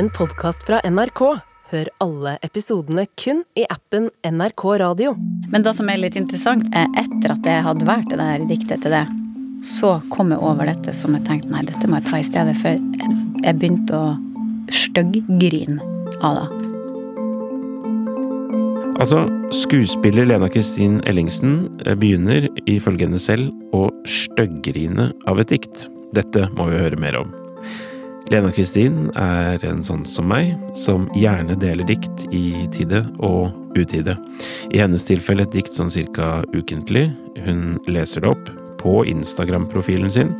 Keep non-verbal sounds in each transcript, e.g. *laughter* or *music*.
en podkast fra NRK. Hør alle episodene kun i appen NRK Radio. Men det som er litt interessant, er etter at jeg hadde valgt det der diktet til det, så kom jeg over dette som jeg tenkte nei, dette må jeg ta i stedet, for jeg, jeg begynte å styggrine av det. Altså, skuespiller Lena Kristin Ellingsen eh, begynner, ifølge henne selv, å styggrine av et dikt. Dette må vi høre mer om. Lena Kristin er en sånn som meg, som gjerne deler dikt i tide og utide. I hennes tilfelle et dikt sånn cirka ukentlig. Hun leser det opp på Instagram-profilen sin.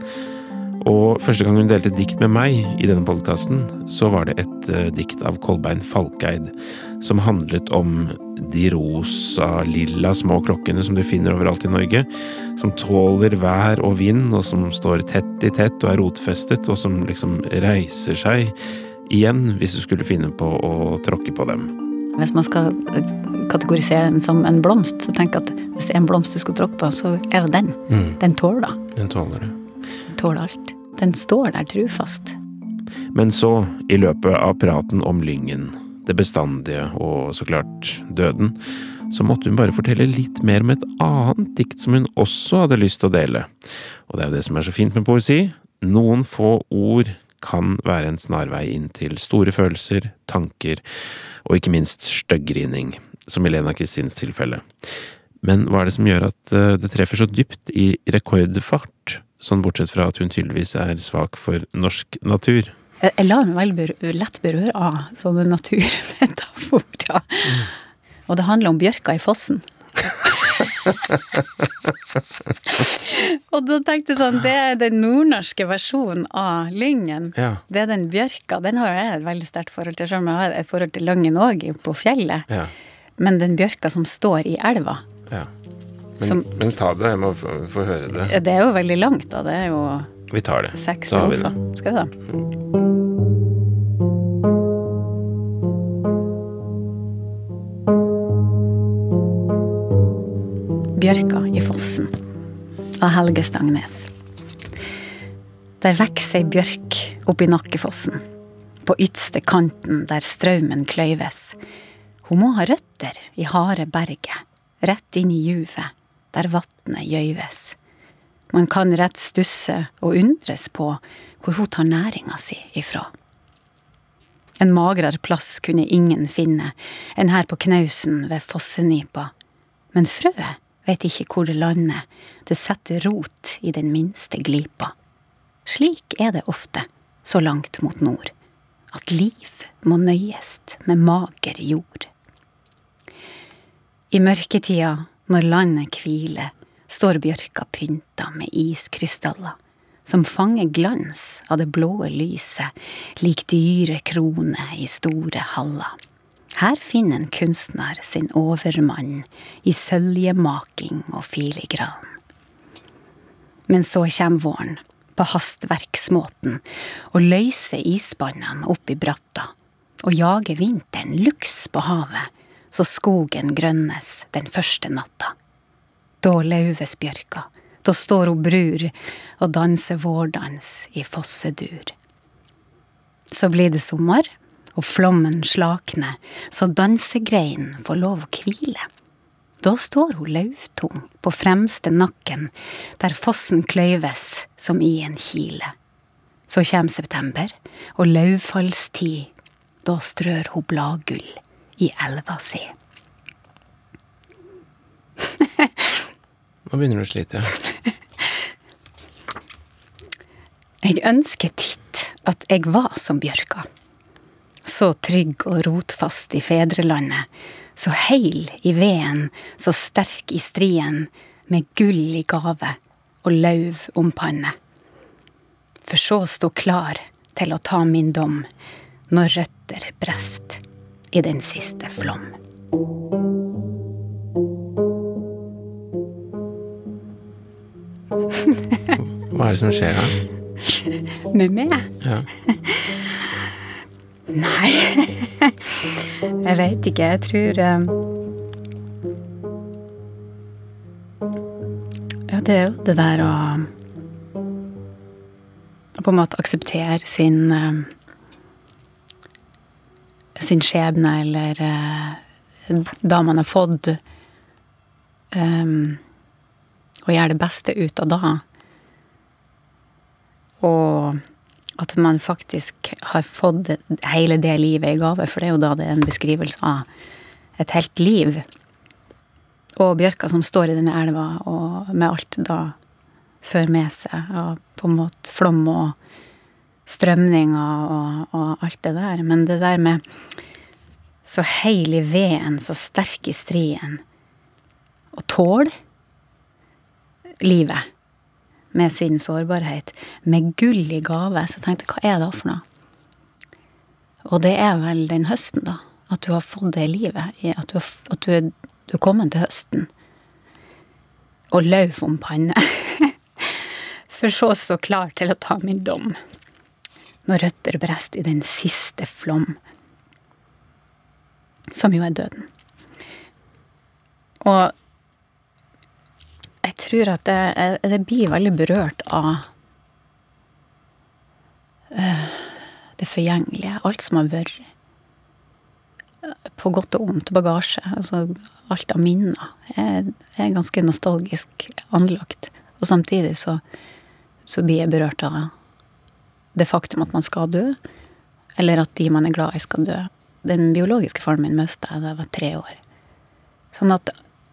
Og første gang hun delte dikt med meg i denne podkasten, så var det et uh, dikt av Kolbein Falkeid som handlet om de rosa, lilla små klokkene som du finner overalt i Norge, som tåler vær og vind, og som står tett i tett og er rotfestet, og som liksom reiser seg igjen hvis du skulle finne på å tråkke på dem. Hvis man skal kategorisere den som en blomst, så tenk at hvis det er en blomst du skal tråkke på, så er det den. Mm. Den tåler. Den tåler det. Den tåler alt. Den står der trufast. Men så, i løpet av praten om Lyngen, det bestandige og så klart døden, så måtte hun bare fortelle litt mer om et annet dikt som hun også hadde lyst til å dele. Og det er jo det som er så fint med poesi. Noen få ord kan være en snarvei inn til store følelser, tanker og ikke minst støggrining, som i Lena Kristins tilfelle. Men hva er det som gjør at eh, det treffer så dypt i rekordfart, sånn bortsett fra at hun tydeligvis er svak for norsk natur? Jeg, jeg lar meg veldig lett berøre av sånne naturmetaforer. Mm. Og det handler om bjørka i fossen. og da tenkte jeg sånn, det er den nordnorske versjonen av lyngen. Ja. Det er den bjørka. Den har jeg et veldig sterkt forhold til, selv om jeg har et forhold til Lyngen òg, på fjellet. Ja. Men den bjørka som står i elva, ja. Men, Som- men ta det, jeg må få, høre det. det er jo veldig langt, da. Det er jo Vi tar det. seks Så har vi det. Skal vi da? Bjørka i fossen av Helge Stangnes. Der rekker seg bjørk oppi Nakkefossen, på ytste kanten der straumen kløyves. Hun må ha røtter i harde berget, rett inn i juvet, der vatnet gjøyves. Man kan rett stusse og undres på hvor hun tar næringa si ifra. En magrere plass kunne ingen finne enn her på knausen ved fossenipa. Men frøet vet ikke hvor det lander, det setter rot i den minste glipa. Slik er det ofte, så langt mot nord, at liv må nøyes med mager jord. I mørketida, når landet hviler, står bjørka pynta med iskrystaller, som fanger glans av det blåe lyset, lik dyre kroner i store haller. Her finner en kunstner sin overmann i søljemaking og filigran. Men så kommer våren, på hastverksmåten, og løyser isbannene opp i bratta, og jager vinteren luks på havet, så skogen grønnes den første natta. Da lauves bjørka, da står hun brur og danser vårdans i fossedur. Så blir det sommer, og flommen slakner, så dansegreinen får lov å hvile. Da står hun lauvtung på fremste nakken, der fossen kløyves som i en kile. Så kjem september, og lauvfallstid, da strør hun bladgull i elva si. Nå begynner du å slite. *laughs* Jeg ønsker titt at jeg var som bjørka. Så trygg og rotfast i fedrelandet, så heil i veden, så sterk i strien, med gull i gave og lauv om panne. For så stå klar til å ta min dom, når røtter brest i den siste flom. *laughs* Hva er det som skjer her? Med meg? Ja. *laughs* Nei, *laughs* jeg veit ikke. Jeg tror eh, Ja, det er jo det der å å på en måte akseptere sin eh, sin skjebne, eller eh, da man har fått um, Å gjøre det beste ut av da. Og at man faktisk har fått hele det livet i gave, for det er jo da det er en beskrivelse av et helt liv. Og bjørka som står i denne elva, og med alt da fører med seg og på en måte flom og strømninger og, og alt det der. Men det der med så heil i veden, så sterk i striden, å tåle livet med sin sårbarhet, med gull i gave. Så jeg tenkte, hva er det for noe? Og det er vel den høsten, da. At du har fått det livet. At du, har, at du, er, du er kommet til høsten. Og lauf om panne. *laughs* For så å stå klar til å ta min dom. Når røtter brest i den siste flom. Som jo er døden. Og jeg tror at det, det blir veldig berørt av uh, det forgjengelige. Alt som har vært. På godt og vondt. Bagasje. Altså alt av minner. Jeg er ganske nostalgisk anlagt. Og samtidig så, så blir jeg berørt av det faktum at man skal dø. Eller at de man er glad i, skal dø. Den biologiske faren min mista jeg da jeg var tre år. Sånn at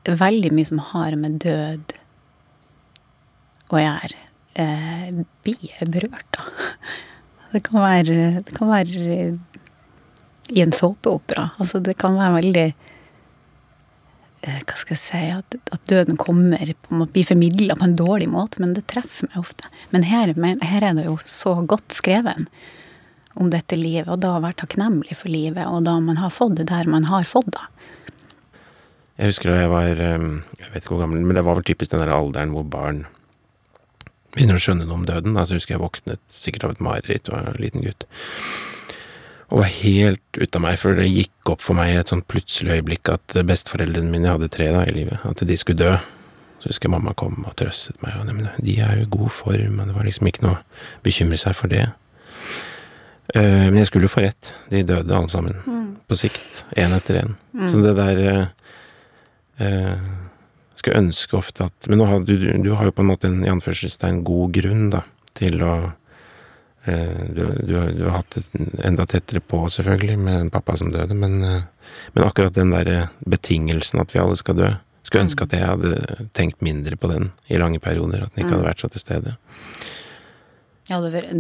veldig mye som har med død å gjøre, eh, blir berørt, da. Det kan være, det kan være i en såpeopera. Altså, det kan være veldig Hva skal jeg si At, at døden kommer på en måte, blir formidla på en dårlig måte, men det treffer meg ofte. Men her, her er det jo så godt skrevet om dette livet, og da være takknemlig for livet, og da man har fått det der man har fått det. Jeg husker da jeg var eh, Jeg vet ikke hvor gammel, men det var vel typisk den der alderen hvor barn begynner å skjønne noe om døden. Altså, jeg husker jeg våknet sikkert av et mareritt og en liten gutt. Og var helt ute av meg, for det gikk opp for meg i et sånt plutselig øyeblikk at besteforeldrene mine, hadde tre da i livet, at de skulle dø. Så husker jeg mamma kom og trøstet meg, og men de er jo i god form, og det var liksom ikke noe å bekymre seg for det. Uh, men jeg skulle jo få rett. De døde alle sammen. Mm. På sikt. Én etter én. Mm. Så det der uh, uh, skulle ønske ofte at Men har, du, du, har jo på en måte en i anførselstegn god grunn, da, til å du, du, du, har hatt det enda tettere på, selvfølgelig, med en pappa som døde, men, eh, men akkurat den der betingelsen at vi alle skal dø, skulle ønske at jeg hadde tenkt mindre på den i lange perioder, at den ikke hadde mm. vært så til stede. Ja, du vært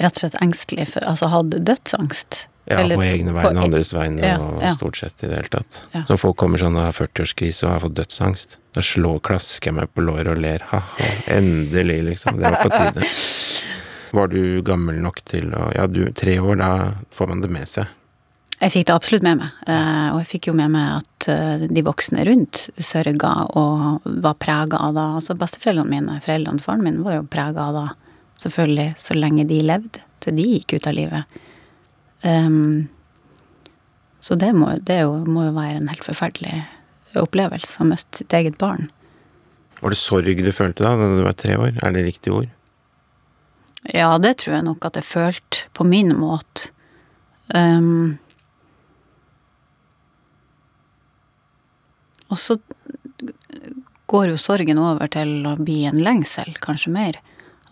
rett og slett engstelig for Altså hadde dødsangst? Ja, Eller, på egne vegne og andres vegne, ja, og ja. stort sett i det hele tatt. Ja. Når folk kommer sånn og har 40-årskrise og har fått dødsangst, da slår, klasker jeg meg på låret og ler. Ha-ha, endelig, liksom. Det var på tide. *laughs* Var du gammel nok til å Ja, du, tre år, da får man det med seg. Jeg fikk det absolutt med meg. Eh, og jeg fikk jo med meg at eh, de voksne rundt sørga og var prega av det. Altså besteforeldrene mine, foreldrene til faren min, var jo prega av det. Selvfølgelig så lenge de levde, til de gikk ut av livet. Um, så det, må, det jo, må, jo, være en helt forferdelig opplevelse å miste sitt eget barn. Var det sorg du følte da da du var tre år? Er det riktig ord? Ja, det tror jeg nok at jeg følte på min måte. Um, og så går jo sorgen over til å bli en lengsel, kanskje mer.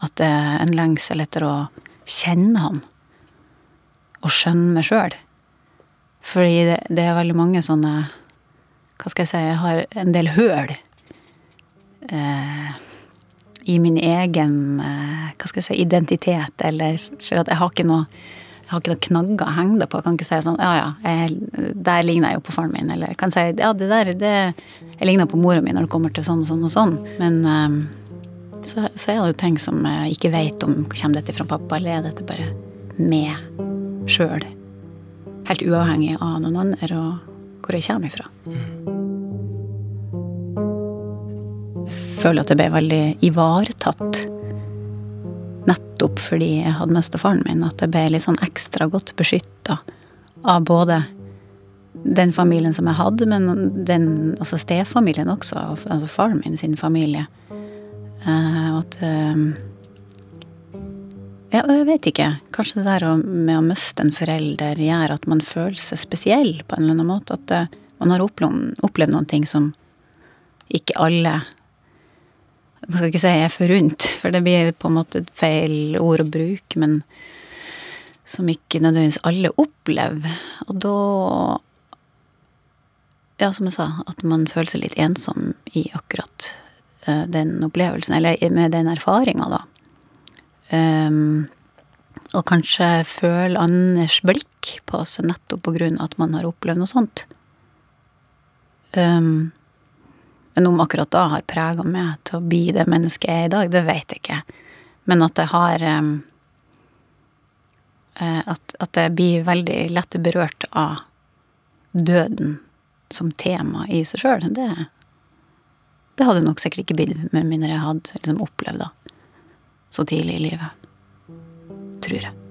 At det er en lengsel etter å kjenne han Og skjønne meg sjøl. Fordi det, det, er veldig mange sånne Hva skal jeg si Jeg har en del høl eh, i min egen eh, hva skal jeg si, identitet, eller For at jeg har ikke noe jeg har ikke noen knagger å henge det på. Jeg kan ikke si sånn Ja, ja, jeg, der ligner jeg jo på faren min. Eller jeg kan si ja, det der det, Jeg ligner på mora mi når det kommer til sånn og sånn og sånn. Men um, så, så, er det jo ting som jeg ikke vet om Kommer dette fra pappa, eller er dette bare med sjøl. Helt uavhengig av noen andre og hvor jeg kommer ifra. Jeg føler at jeg ble veldig ivaretatt. Nettopp fordi jeg hadde mista faren min. At jeg ble litt sånn ekstra godt beskytta av både den familien som jeg hadde, men den, altså stefamilien også. Altså faren min sin familie. Uh, at uh, Ja, jeg vet ikke. Kanskje det der med å miste en forelder gjør at man føler seg spesiell på en eller annen måte. At uh, man har opplevd, opplevd noen ting som ikke alle Man skal ikke si 'jeg er forunt, for det blir på en måte feil ord å bruke, men som ikke nødvendigvis alle opplever. Og da Ja, som jeg sa, at man føler seg litt ensom i akkurat uh, den opplevelsen, eller med den erfaringa, da. Um, og kanskje føle Anders blikk på seg nettopp på grunn av at man har opplevd noe sånt. Um, men om akkurat da har prega meg til å bli det mennesket jeg er i dag, det vet jeg ikke. Men at det har um, at, at jeg blir veldig lett berørt av døden som tema i seg sjøl, det, det hadde nok sikkert ikke blitt med mindre jeg hadde liksom opplevd det så tidlig i livet. Tror jeg.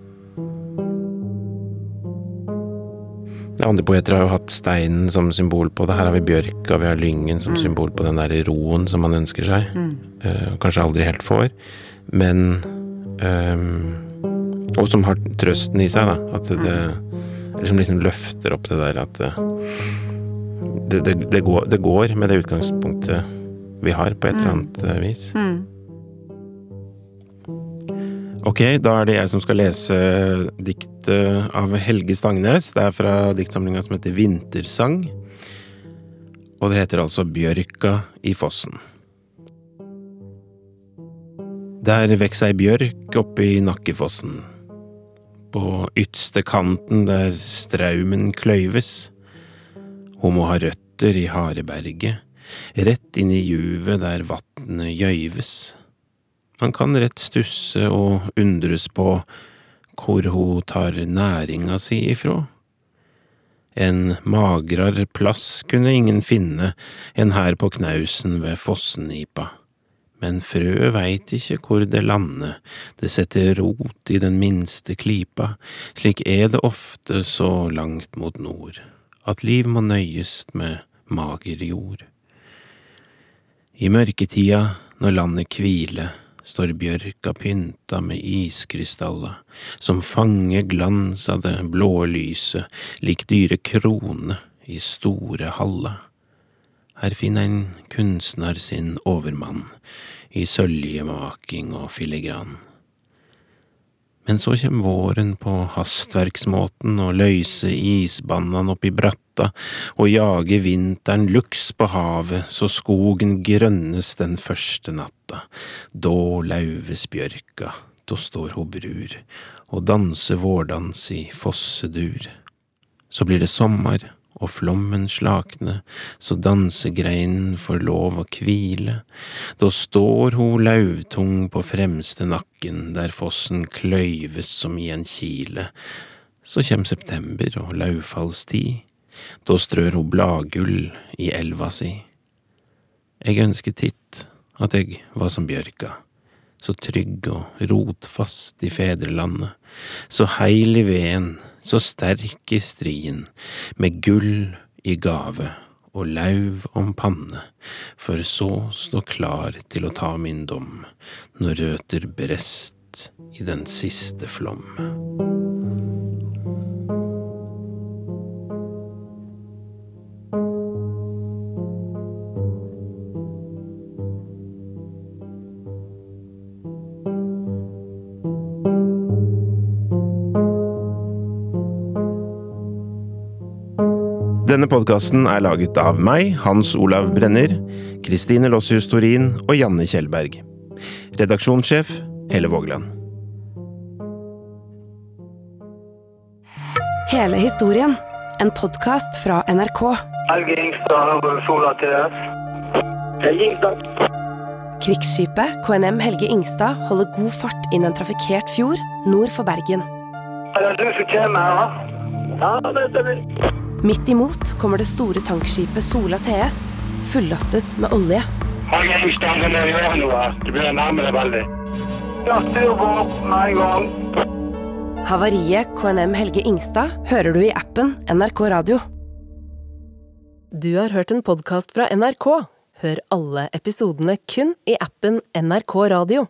Andre poeter har jo hatt steinen som symbol på det. Her har vi bjørka, vi har lyngen som mm. symbol på den der roen som man ønsker seg. Mm. Uh, kanskje aldri helt får. Men um, Og som har trøsten i seg, da. At det liksom, liksom løfter opp det der at eh, det, det, det, går, det, går, med det utgangspunktet vi har, på et eller annet eh, vis. Mm. Ok, da er det jeg som skal lese diktet av Helge Stangnes. Det er fra diktsamlinga som heter Vintersang. Og det heter altså Bjørka i fossen. Der veks ei bjørk oppi Nakkefossen. På ytste kanten der straumen kløyves. Ho må ha røtter i Hareberget, rett inn i juvet der vatnet gjøyves. Man kan rett stusse og undres på hvor hun tar næringa si ifrå. En magrar plass kunne ingen finne enn her på knausen ved Fossenipa. Men frøet veit ikke hvor det lander, det setter rot i den minste klypa, slik er det ofte så langt mot nord, at liv må nøyes med mager jord. I mørketida, når landet hviler, står bjørka pynta med iskrystaller, som fanger glans av det blå lyset, lik dyre krone i store haller. Her finner en kunstner sin overmann, i søljemaking og filigran. Men så kjem våren på hastverksmåten og løyser isbandene oppi bratta og jager vinteren luks på havet så skogen grønnes den første natta. Da lauves bjørka, da står ho brur og danser vårdans i fossedur. Så blir det sommer og flommen slakne, så dansegreinen får lov å kvile. Da står ho lauvtung på fremste nakken, der fossen kløyves som i en kile. Så kjem september og lauvfallstid, da strør hun bladgull i elva si. Jeg ønsker titt at jeg var som bjørka så trygg og rotfast i fedrelandet, så heil i veden, så sterk i strien, med gull i gave og lauv om panne, for så stå klar til å ta min dom når røter brest i den siste flom. Denne podkasten er laget av meg, Hans Olav Brenner, Kristine Lossius Torin og Janne Kjellberg. Redaksjonssjef Helle Vågland. Hele historien. En podkast fra NRK. Helge Ingstad, Sola til TS. Helge Ingstad. Krigsskipet KNM Helge Ingstad holder god fart inn en trafikkert fjord nord for Bergen. Er det du som kommer her? Ja, det stemmer. Midt imot kommer det store tankskipet Sola TS, fullastet med olje. Havariet KNM Helge Ingstad hører du i appen NRK Radio. Du har hørt en podkast fra NRK. Hør alle episodene kun i appen NRK Radio.